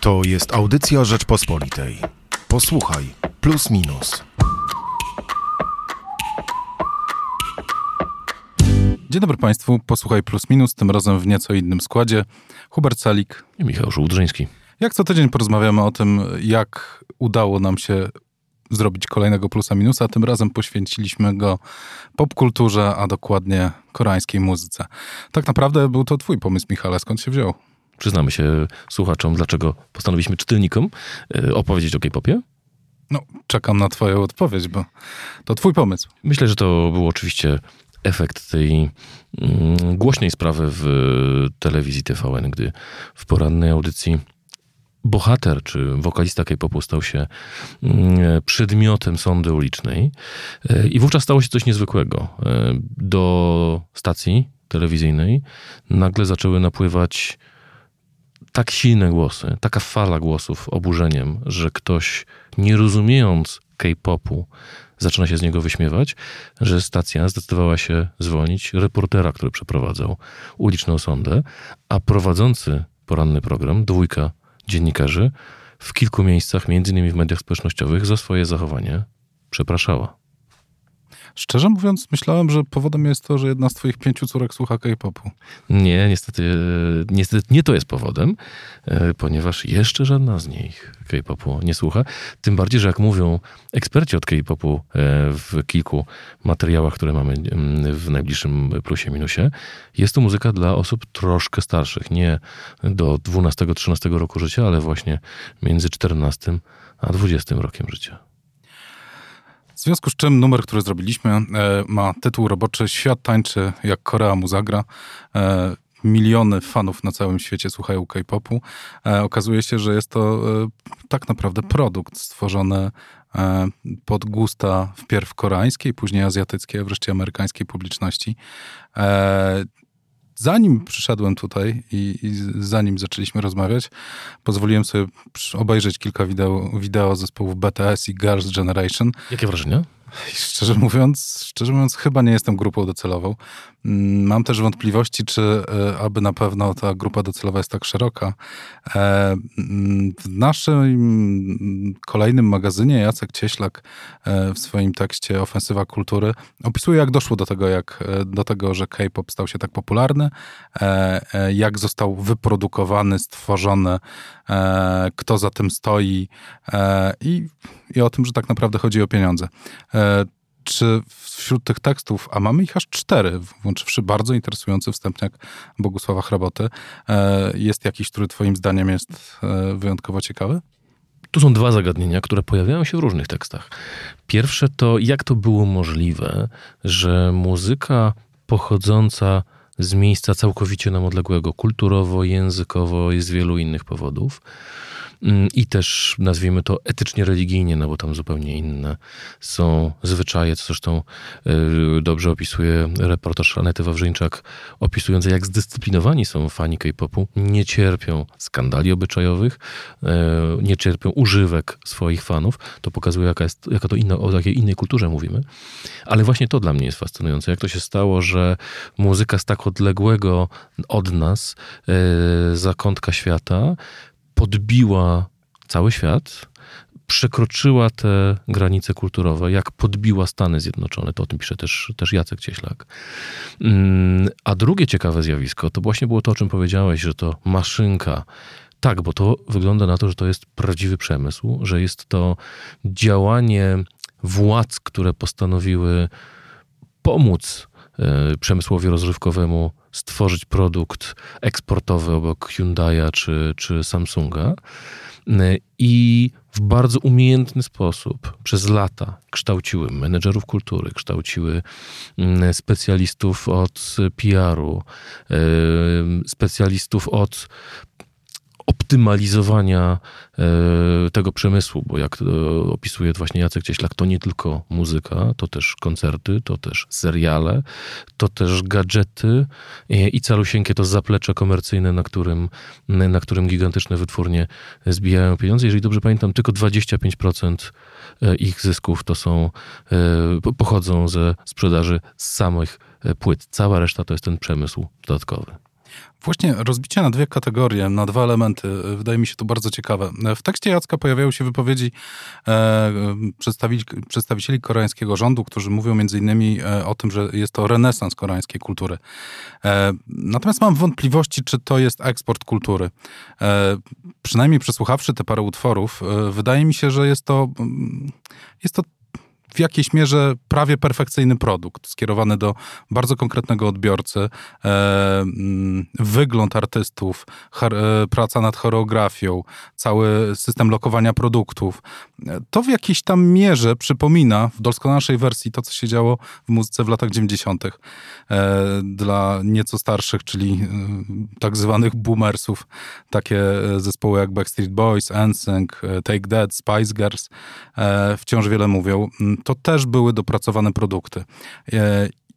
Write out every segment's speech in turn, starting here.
To jest audycja Rzeczpospolitej. Posłuchaj, plus minus. Dzień dobry Państwu, posłuchaj plus minus, tym razem w nieco innym składzie. Hubert Salik. I Michał Żołdrzyński. Jak co tydzień porozmawiamy o tym, jak udało nam się zrobić kolejnego plusa minusa. Tym razem poświęciliśmy go popkulturze, a dokładnie koreańskiej muzyce. Tak naprawdę był to twój pomysł, Michale, skąd się wziął? Przyznamy się słuchaczom, dlaczego postanowiliśmy czytelnikom e, opowiedzieć o K-popie. No, czekam na twoją odpowiedź, bo to twój pomysł. Myślę, że to był oczywiście efekt tej mm, głośnej sprawy w telewizji TVN, gdy w porannej audycji bohater czy wokalista K-popu stał się mm, przedmiotem sądy ulicznej e, i wówczas stało się coś niezwykłego. E, do stacji telewizyjnej nagle zaczęły napływać tak silne głosy, taka fala głosów oburzeniem, że ktoś nie rozumiejąc K-popu zaczyna się z niego wyśmiewać, że stacja zdecydowała się zwolnić reportera, który przeprowadzał uliczną sądę, a prowadzący poranny program, dwójka dziennikarzy, w kilku miejscach, między innymi w mediach społecznościowych, za swoje zachowanie przepraszała. Szczerze mówiąc, myślałem, że powodem jest to, że jedna z twoich pięciu córek słucha K-popu. Nie, niestety, e, niestety nie to jest powodem, e, ponieważ jeszcze żadna z nich K-popu nie słucha. Tym bardziej, że jak mówią eksperci od K-popu e, w kilku materiałach, które mamy mm, w najbliższym plusie minusie, jest to muzyka dla osób troszkę starszych. Nie do 12-13 roku życia, ale właśnie między 14 a 20 rokiem życia. W związku z czym numer, który zrobiliśmy, e, ma tytuł roboczy Świat tańczy jak Korea mu zagra. E, miliony fanów na całym świecie słuchają K-popu. E, okazuje się, że jest to tak naprawdę produkt stworzony pod gusta wpierw koreańskiej, później azjatyckiej, wreszcie amerykańskiej publiczności zanim przyszedłem tutaj i, i, zanim zaczęliśmy rozmawiać, pozwoliłem sobie obejrzeć kilka wideo, wideo zespołów BTS i Girls' Generation. Jakie wrażenia? Szczerze mówiąc, szczerze mówiąc, chyba nie jestem grupą docelową. Mm, mam też wątpliwości, czy e, aby na pewno ta grupa docelowa jest tak szeroka. E, mm, w naszym mm, kolejnym magazynie Jacek Cieślak e, w swoim tekście Ofensywa Kultury opisuje, jak doszło do tego, jak, do tego że K-pop stał się tak popularny, jak został wyprodukowany, stworzony, kto za tym stoi i, i o tym, że tak naprawdę chodzi o pieniądze czy wśród tych tekstów, a mamy ich aż cztery, włączywszy bardzo interesujący wstępniak Bogusława Hraboty, e, jest jakiś, który twoim zdaniem jest e, wyjątkowo ciekawy? Tu są dwa zagadnienia, które pojawiają się w różnych tekstach. Pierwsze to, jak to było możliwe, że muzyka pochodząca z miejsca całkowicie nam odległego, kulturowo, językowo i z wielu innych powodów, i też nazwijmy to etycznie religijnie, no bo tam zupełnie inne są zwyczaje, co zresztą y, dobrze opisuje reportaż Anety Wawrzyńczak, opisujący jak zdyscyplinowani są fani K-popu, nie cierpią skandali obyczajowych, y, nie cierpią używek swoich fanów. To pokazuje, jaka, jest, jaka to inna, o jakiej innej kulturze mówimy. Ale właśnie to dla mnie jest fascynujące. Jak to się stało, że muzyka z tak odległego od nas y, zakątka świata podbiła cały świat, przekroczyła te granice kulturowe, jak podbiła Stany Zjednoczone. To o tym pisze też, też Jacek Cieślak. Mm, a drugie ciekawe zjawisko to właśnie było to, o czym powiedziałeś, że to maszynka. Tak, bo to wygląda na to, że to jest prawdziwy przemysł, że jest to działanie władz, które postanowiły pomóc e, przemysłowi rozrywkowemu stworzyć produkt eksportowy obok Hyundai'a czy, czy Samsunga. I w bardzo umiejętny sposób przez lata kształciły menedżerów kultury, kształciły mm, specjalistów od PR-u, specjalistów od optymalizowania e, tego przemysłu, bo jak opisuje właśnie Jacek Cieślak, to nie tylko muzyka, to też koncerty, to też seriale, to też gadżety i calusieńkie to zaplecze komercyjne, na którym, na którym gigantyczne wytwórnie zbijają pieniądze. Jeżeli dobrze pamiętam, tylko 25% e, ich zysków to są, e, pochodzą ze sprzedaży samych płyt. Cała reszta to jest ten przemysł dodatkowy. Właśnie rozbicie na dwie kategorie, na dwa elementy, e, wydaje mi się to bardzo ciekawe. E, w tekście Jacka pojawiają się wypowiedzi e, przedstawicieli, koreańskiego rządu, którzy mówią między innymi e, o tym, że jest to renesans koreańskiej kultury. E, natomiast mam wątpliwości, czy to jest eksport kultury. E, przynajmniej przesłuchawszy te parę utworów, wydaje mi się, że jest to, mm, jest to w jakiejś mierze prawie perfekcyjny produkt, skierowany do bardzo konkretnego odbiorcy. E, mm, wygląd artystów, e, praca nad choreografią, cały system lokowania produktów. E, to w jakiejś tam mierze przypomina w doskonalszej wersji to, co się działo w muzyce w latach 90. E, dla nieco starszych, czyli tak zwanych boomersów. Takie zespoły jak Backstreet Boys, NSYNC, Take That, Spice Girls wciąż wiele mówią. To też były dopracowane produkty.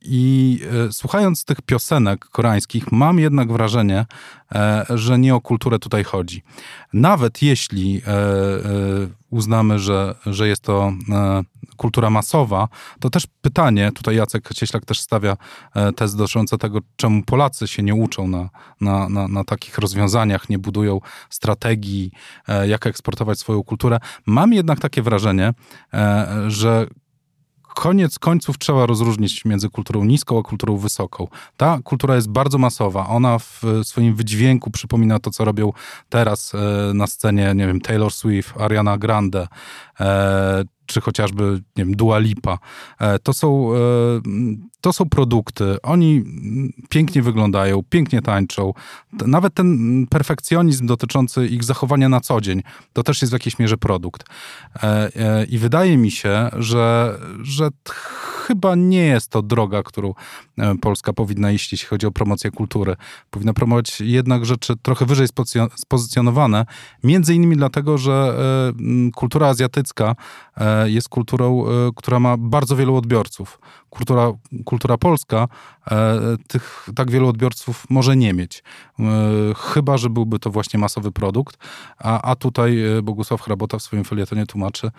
E, I e, słuchając tych piosenek koreańskich, mam jednak wrażenie, e, że nie o kulturę tutaj chodzi. Nawet jeśli uznamy, że, że jest to kultura masowa, to też pytanie, tutaj Jacek Cieślak też stawia tez dotyczące tego, czemu Polacy się nie uczą na, na, na, na takich rozwiązaniach, nie budują strategii, jak eksportować swoją kulturę. Mam jednak takie wrażenie, że koniec końców trzeba rozróżnić między kulturą niską a kulturą wysoką. Ta kultura jest bardzo masowa. Ona w swoim wydźwięku przypomina to, co robią teraz e, na scenie, nie wiem, Taylor Swift, Ariana Grande, e, czy chociażby, nie wiem, Dua Lipa. E, to są, to są produkty. Oni pięknie wyglądają, pięknie tańczą. Nawet ten perfekcjonizm dotyczący ich zachowania na co dzień, to też jest w jakiejś mierze produkt. I wydaje mi się, że, że chyba nie jest to droga, którą e, Polska powinna iść, jeśli chodzi o promocję kultury. Powinna promować jednak rzeczy trochę wyżej spozycjonowane, między innymi dlatego, że e, kultura azjatycka e, jest kulturą, która ma bardzo wielu odbiorców. Kultura, kultura polska tych tak wielu odbiorców może nie mieć. Chyba, że byłby to właśnie masowy produkt, a, a tutaj Bogusław Hrabota w swoim felietonie tłumaczy,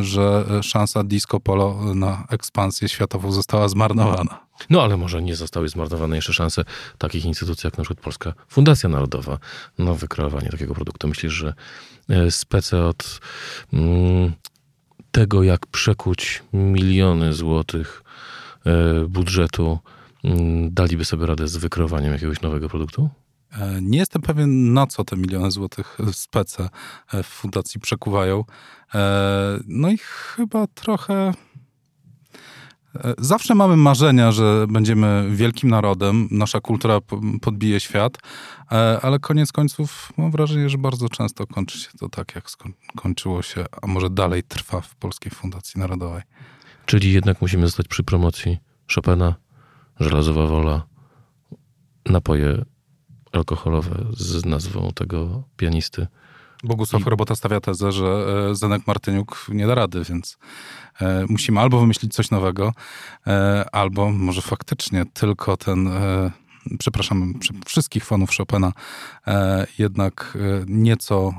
że szansa disco polo na ekspansję światową została zmarnowana. No ale może nie zostały zmarnowane jeszcze szanse takich instytucji jak na przykład Polska Fundacja Narodowa na wykreowanie takiego produktu. Myślisz, że e, spece od mm, tego, jak przekuć miliony złotych e, budżetu, mm, daliby sobie radę z wykreowaniem jakiegoś nowego produktu? E, nie jestem pewien, na co te miliony złotych spece w fundacji przekuwają. No i chyba trochę Zawsze mamy marzenia, że będziemy wielkim narodem, nasza kultura podbije świat, e, ale koniec końców mam wrażenie, że bardzo często kończy się to tak, jak skończyło się, a może dalej trwa w Polskiej Fundacji Narodowej. Czyli jednak musimy zostać przy promocji Chopina, Żelazowa Wola, napoje alkoholowe z nazwą tego pianisty. Bogusław I... Robota stawia tezę, że e, Zenek Martyniuk nie da rady, więc e, musimy albo wymyślić coś nowego, e, albo może faktycznie tylko ten przepraszam wszystkich fanów Chopina, jednak nieco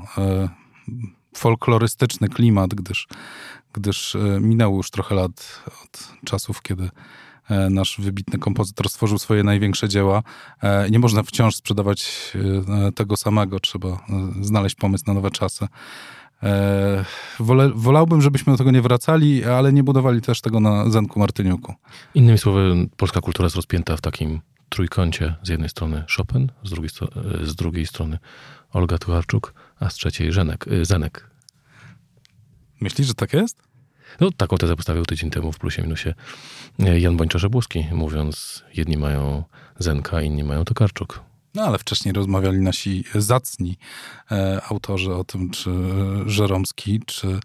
folklorystyczny klimat, gdyż, gdyż minęło już trochę lat od czasów, kiedy E, nasz wybitny kompozytor stworzył swoje największe dzieła. E, nie można wciąż sprzedawać e, tego samego, trzeba znaleźć pomysł na nowe czasy. Wole, wolałbym, żebyśmy do tego nie wracali, ale nie budowali też tego na Zenku Martyniuku. Innymi słowy, polska kultura jest rozpięta w takim trójkącie. Z jednej strony Chopin, z drugiej, z drugiej strony Olga Tucharczuk, a z trzeciej Żenek, Zenek. Myślisz, że tak jest? No, taką tezę postawił tydzień temu w Plusie Minusie e, Jan Bończarz-Błoski, mówiąc, jedni mają Zenka, inni mają Tokarczuk. No ale wcześniej rozmawiali nasi zacni e, autorzy o tym, czy Żeromski, czy,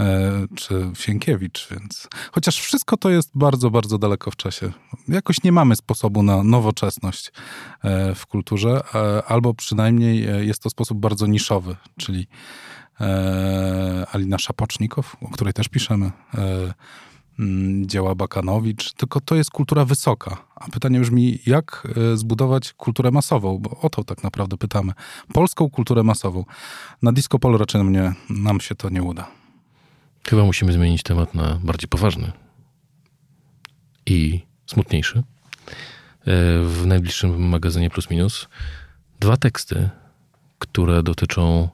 e, czy Sienkiewicz, więc chociaż wszystko to jest bardzo, bardzo daleko w czasie. Jakoś nie mamy sposobu na nowoczesność e, w kulturze, e, albo przynajmniej e, jest to sposób bardzo niszowy, czyli e, Alina Szapocznikow, o której też piszemy, e, mm, dzieła Bakanowicz, tylko to jest kultura wysoka. A pytanie brzmi, jak e, zbudować kulturę masową? Bo o to tak naprawdę pytamy. Polską kulturę masową. Na disco polo raczej mnie, nam się to nie uda. Chyba musimy zmienić temat na bardziej poważny i smutniejszy. w najbliższym magazynie Plus Minus dwa teksty, które dotyczą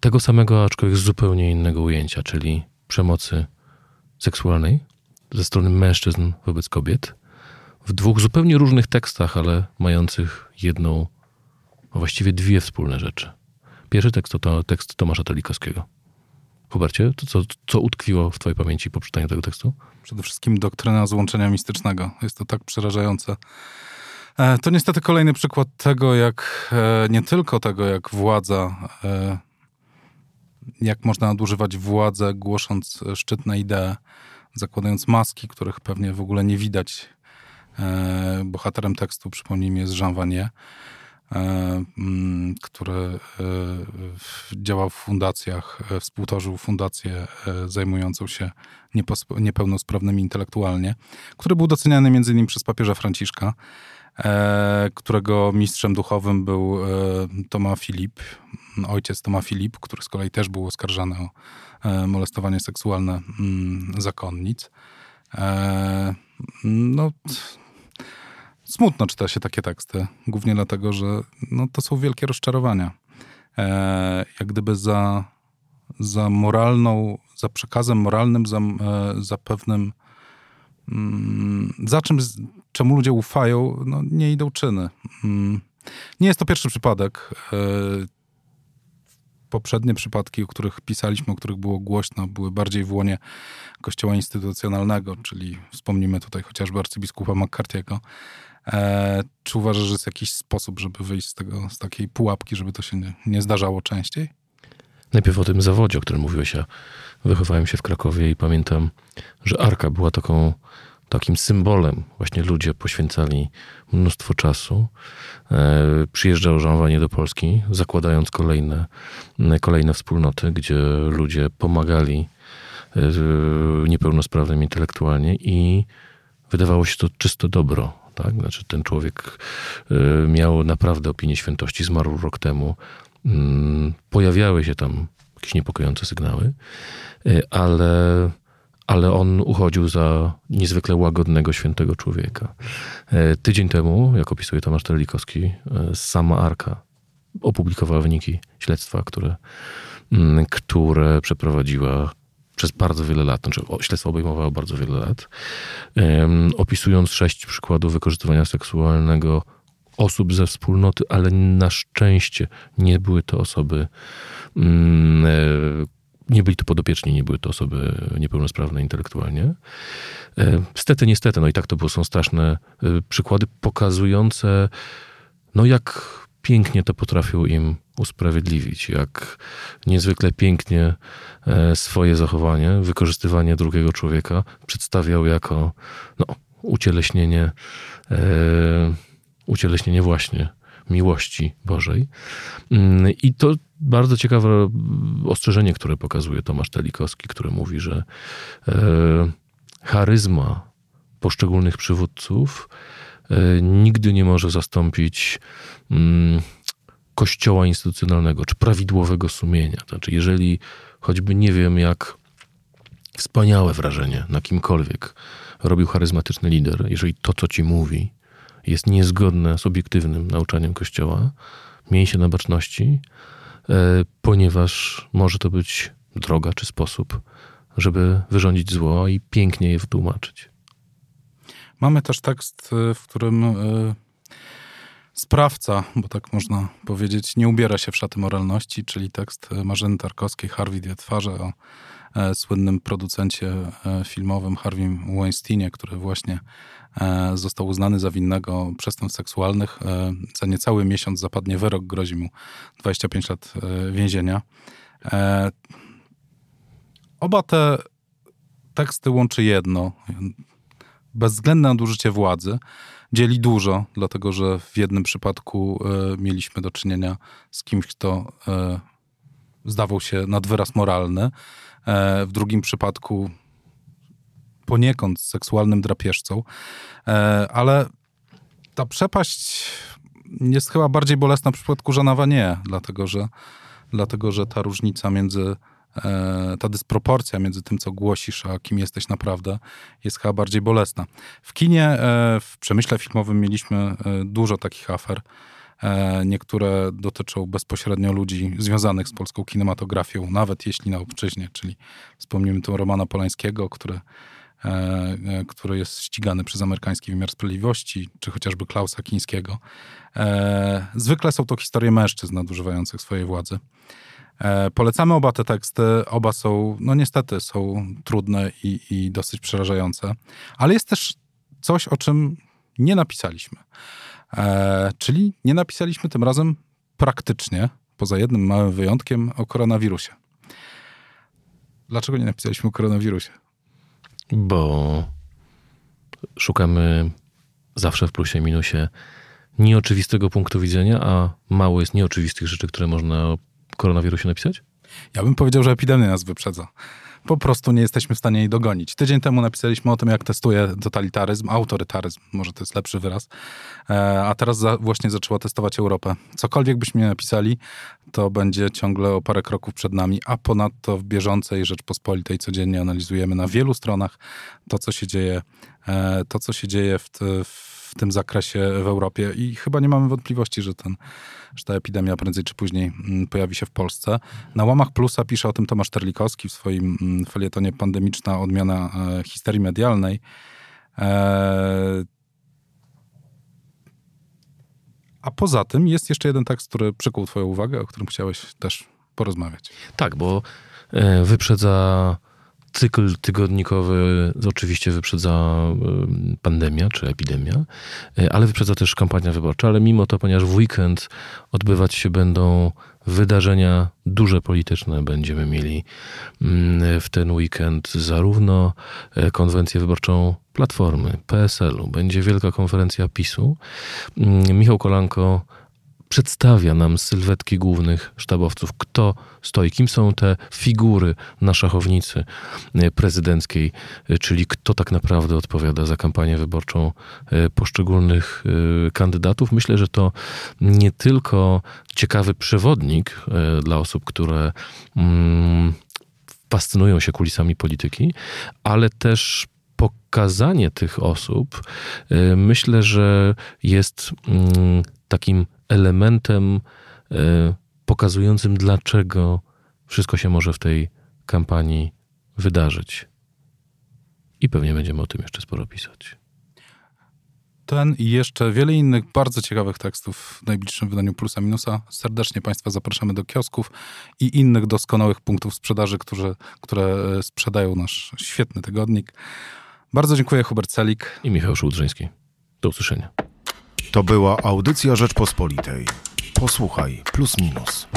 tego samego, aczkolwiek z zupełnie innego ujęcia, czyli przemocy seksualnej ze strony mężczyzn wobec kobiet, w dwóch zupełnie różnych tekstach, ale mających jedną, a właściwie dwie wspólne rzeczy. Pierwszy tekst to, to tekst Tomasza Telikowskiego. Hubercie, to co, co utkwiło w twojej pamięci po czytaniu tego tekstu? Przede wszystkim doktryna złączenia mistycznego. Jest to tak przerażające. E, to niestety kolejny przykład tego, jak e, nie tylko tego, jak władza, e, jak można nadużywać władzę, głosząc szczytne idee, zakładając maski, których pewnie w ogóle nie widać. Bohaterem tekstu, przypomnijmy, jest Jean Vanier E, mm, który e, działa w fundacjach, e, współtworzył fundację zajmującą się niepełnosprawnymi intelektualnie, który był doceniany między innymi przez papieża Franciszka, którego mistrzem duchowym był Toma Filip, ojciec Toma Filip, który z kolei też był oskarżany o molestowanie seksualne mm, zakonnic. No, smutno czyta się takie teksty, głównie dlatego, że no, to są wielkie rozczarowania. E, jak gdyby za, za moralną, za przekazem moralnym, za, e, za pewnym, mm, za czymś, czemu ludzie ufają, no, nie idą czyny. Mm. Nie jest to pierwszy przypadek. E, poprzednie przypadki, o których pisaliśmy, o których było głośno, były bardziej w łonie kościoła instytucjonalnego, czyli wspomnimy tutaj chociażby arcybiskupa McCarthy'ego, E, czy uważasz, że jest jakiś sposób, żeby wyjść z, tego, z takiej pułapki, żeby to się nie, nie zdarzało częściej? Najpierw o tym zawodzie, o którym mówiłeś. Ja wychowałem się w Krakowie i pamiętam, że Arka była taką, takim symbolem. Właśnie ludzie poświęcali mnóstwo czasu. E, przyjeżdżał Jean do Polski, zakładając kolejne, kolejne wspólnoty, gdzie ludzie pomagali e, niepełnosprawnym intelektualnie i wydawało się to czysto dobro tak? Znaczy ten człowiek miał naprawdę opinię świętości, zmarł rok temu. Mm, pojawiały się tam jakieś niepokojące sygnały, ale, ale on uchodził za niezwykle łagodnego, świętego człowieka. Y, tydzień temu, jak opisuje Tomasz Terlikowski, sama Arka opublikowała wyniki śledztwa, które, mm, które przeprowadziła przez bardzo wiele lat, znaczy śledztwo obejmowało bardzo wiele lat, opisując sześć przykładów wykorzystywania seksualnego osób ze wspólnoty, ale na szczęście nie były to osoby, mm, e, nie byli to podopieczni, nie były to osoby niepełnosprawne intelektualnie. E, stety, niestety, no i tak to było, są straszne e, przykłady pokazujące, no jak pięknie to potrafił im usprawiedliwić, jak niezwykle pięknie e, swoje zachowanie, wykorzystywanie drugiego człowieka przedstawiał jako no, ucieleśnienie, ucieleśnienie właśnie miłości Bożej. Mm, I to bardzo ciekawe ostrzeżenie, które pokazuje Tomasz Telikowski, który mówi, że e, charyzma poszczególnych przywódców nigdy nie może zastąpić mm, kościoła instytucjonalnego, czy prawidłowego sumienia. Znaczy, jeżeli choćby nie wiem, jak wspaniałe wrażenie na kimkolwiek robił charyzmatyczny lider, jeżeli to, co ci mówi, jest niezgodne z obiektywnym nauczaniem Kościoła, miej się na baczności, e, ponieważ może to być droga czy sposób, żeby wyrządzić zło i pięknie je wytłumaczyć. Mamy też tekst, e, w którym e, sprawca, bo tak można powiedzieć, nie ubiera się w szaty moralności, czyli tekst Marzeny Tarkowskiej, Harvey Dwie Twarze o e, słynnym producencie e, filmowym Harvey Weinsteinie, który właśnie e, został uznany za winnego przestępstw seksualnych. E, za niecały miesiąc zapadnie wyrok, grozi mu 25 lat e, więzienia. E, oba te teksty łączy jedno. Bezwzględne nadużycie władzy dzieli dużo, dlatego że w jednym przypadku e, mieliśmy do czynienia z kimś, kto e, zdawał się nad wyraz moralny, e, w drugim przypadku poniekąd seksualnym drapieżcą, ale ta przepaść jest chyba bardziej bolesna w przypadku Żanawa nie, dlatego że, dlatego że ta różnica między e, ta dysproporcja między tym, co głosisz, a kim jesteś naprawdę, jest chyba bardziej bolesna. W kinie, e, w przemyśle filmowym mieliśmy e, dużo takich afer. Niektóre dotyczą bezpośrednio ludzi związanych z polską kinematografią, nawet jeśli na obczyźnie, czyli wspomnimy tu Romana Polańskiego, który E, e, który jest ścigany przez amerykański wymiar sprawiedliwości, czy chociażby Klausa Kińskiego. E, zwykle są to historie mężczyzn nadużywających swojej władzy. Polecamy oba te teksty. Oba są, no niestety, są trudne i, i dosyć przerażające. Ale jest też coś, o czym nie napisaliśmy. Czyli nie napisaliśmy tym razem praktycznie, poza jednym małym wyjątkiem, o koronawirusie. Dlaczego nie napisaliśmy o koronawirusie? bo szukamy zawsze w plusie, minusie nieoczywistego punktu widzenia, a mało jest nieoczywistych rzeczy, które można o koronawirusie napisać? Ja bym powiedział, że epidemia nas wyprzedza. Po prostu nie jesteśmy w stanie jej dogonić. Tydzień temu napisaliśmy o tym, jak testuje totalitaryzm, autorytaryzm, może to jest lepszy wyraz, e, a teraz za, właśnie zaczęła testować Europę. Cokolwiek byśmy napisali, to będzie ciągle o parę kroków przed nami, a ponadto w bieżącej Rzeczpospolitej codziennie analizujemy na wielu stronach to, co się dzieje, to, co się dzieje w, w tym zakresie w Europie i chyba nie mamy wątpliwości, że, ten, że ta epidemia prędzej czy później mm, pojawi się w Polsce. Na łamach Plusa pisze o tym Tomasz Terlikowski w swoim mm, felietonie Pandemiczna odmiana e, histerii medialnej. E, a poza tym jest jeszcze jeden tekst, który przykuł twoją uwagę, o którym chciałeś też porozmawiać. Tak, bo e, wyprzedza cykl tygodnikowy oczywiście wyprzedza y, pandemia czy epidemia, y, ale wyprzedza też kampania wyborcza. Ale mimo to, ponieważ w weekend odbywać się będą wydarzenia duże polityczne, będziemy mieli mm, w ten weekend zarówno y, konwencję wyborczą Platformy, PSL-u, będzie wielka konferencja PiSu. Mm, Michał Kolanko przedstawia nam sylwetki głównych sztabowców, kto stoi, kim są te figury na szachownicy e, prezydenckiej, e, czyli kto tak naprawdę odpowiada za kampanię wyborczą e, poszczególnych kandydatów. Myślę, że to nie tylko ciekawy przewodnik dla osób, które mm, fascynują się kulisami polityki, ale też pokazanie tych osób. Myślę, że jest mm, takim elementem e, pokazującym, dlaczego wszystko się może w tej kampanii wydarzyć. I pewnie będziemy o tym jeszcze sporo pisać. Ten i jeszcze wiele innych bardzo ciekawych tekstów w najbliższym wydaniu Plusa Minusa. Serdecznie Państwa zapraszamy do kiosków i innych doskonałych punktów sprzedaży, które, które sprzedają nasz świetny tygodnik. Bardzo dziękuję, Hubert Celik i Michał Szłudrzyński. Do usłyszenia. To była audycja Rzeczpospolitej. Posłuchaj, plus minus.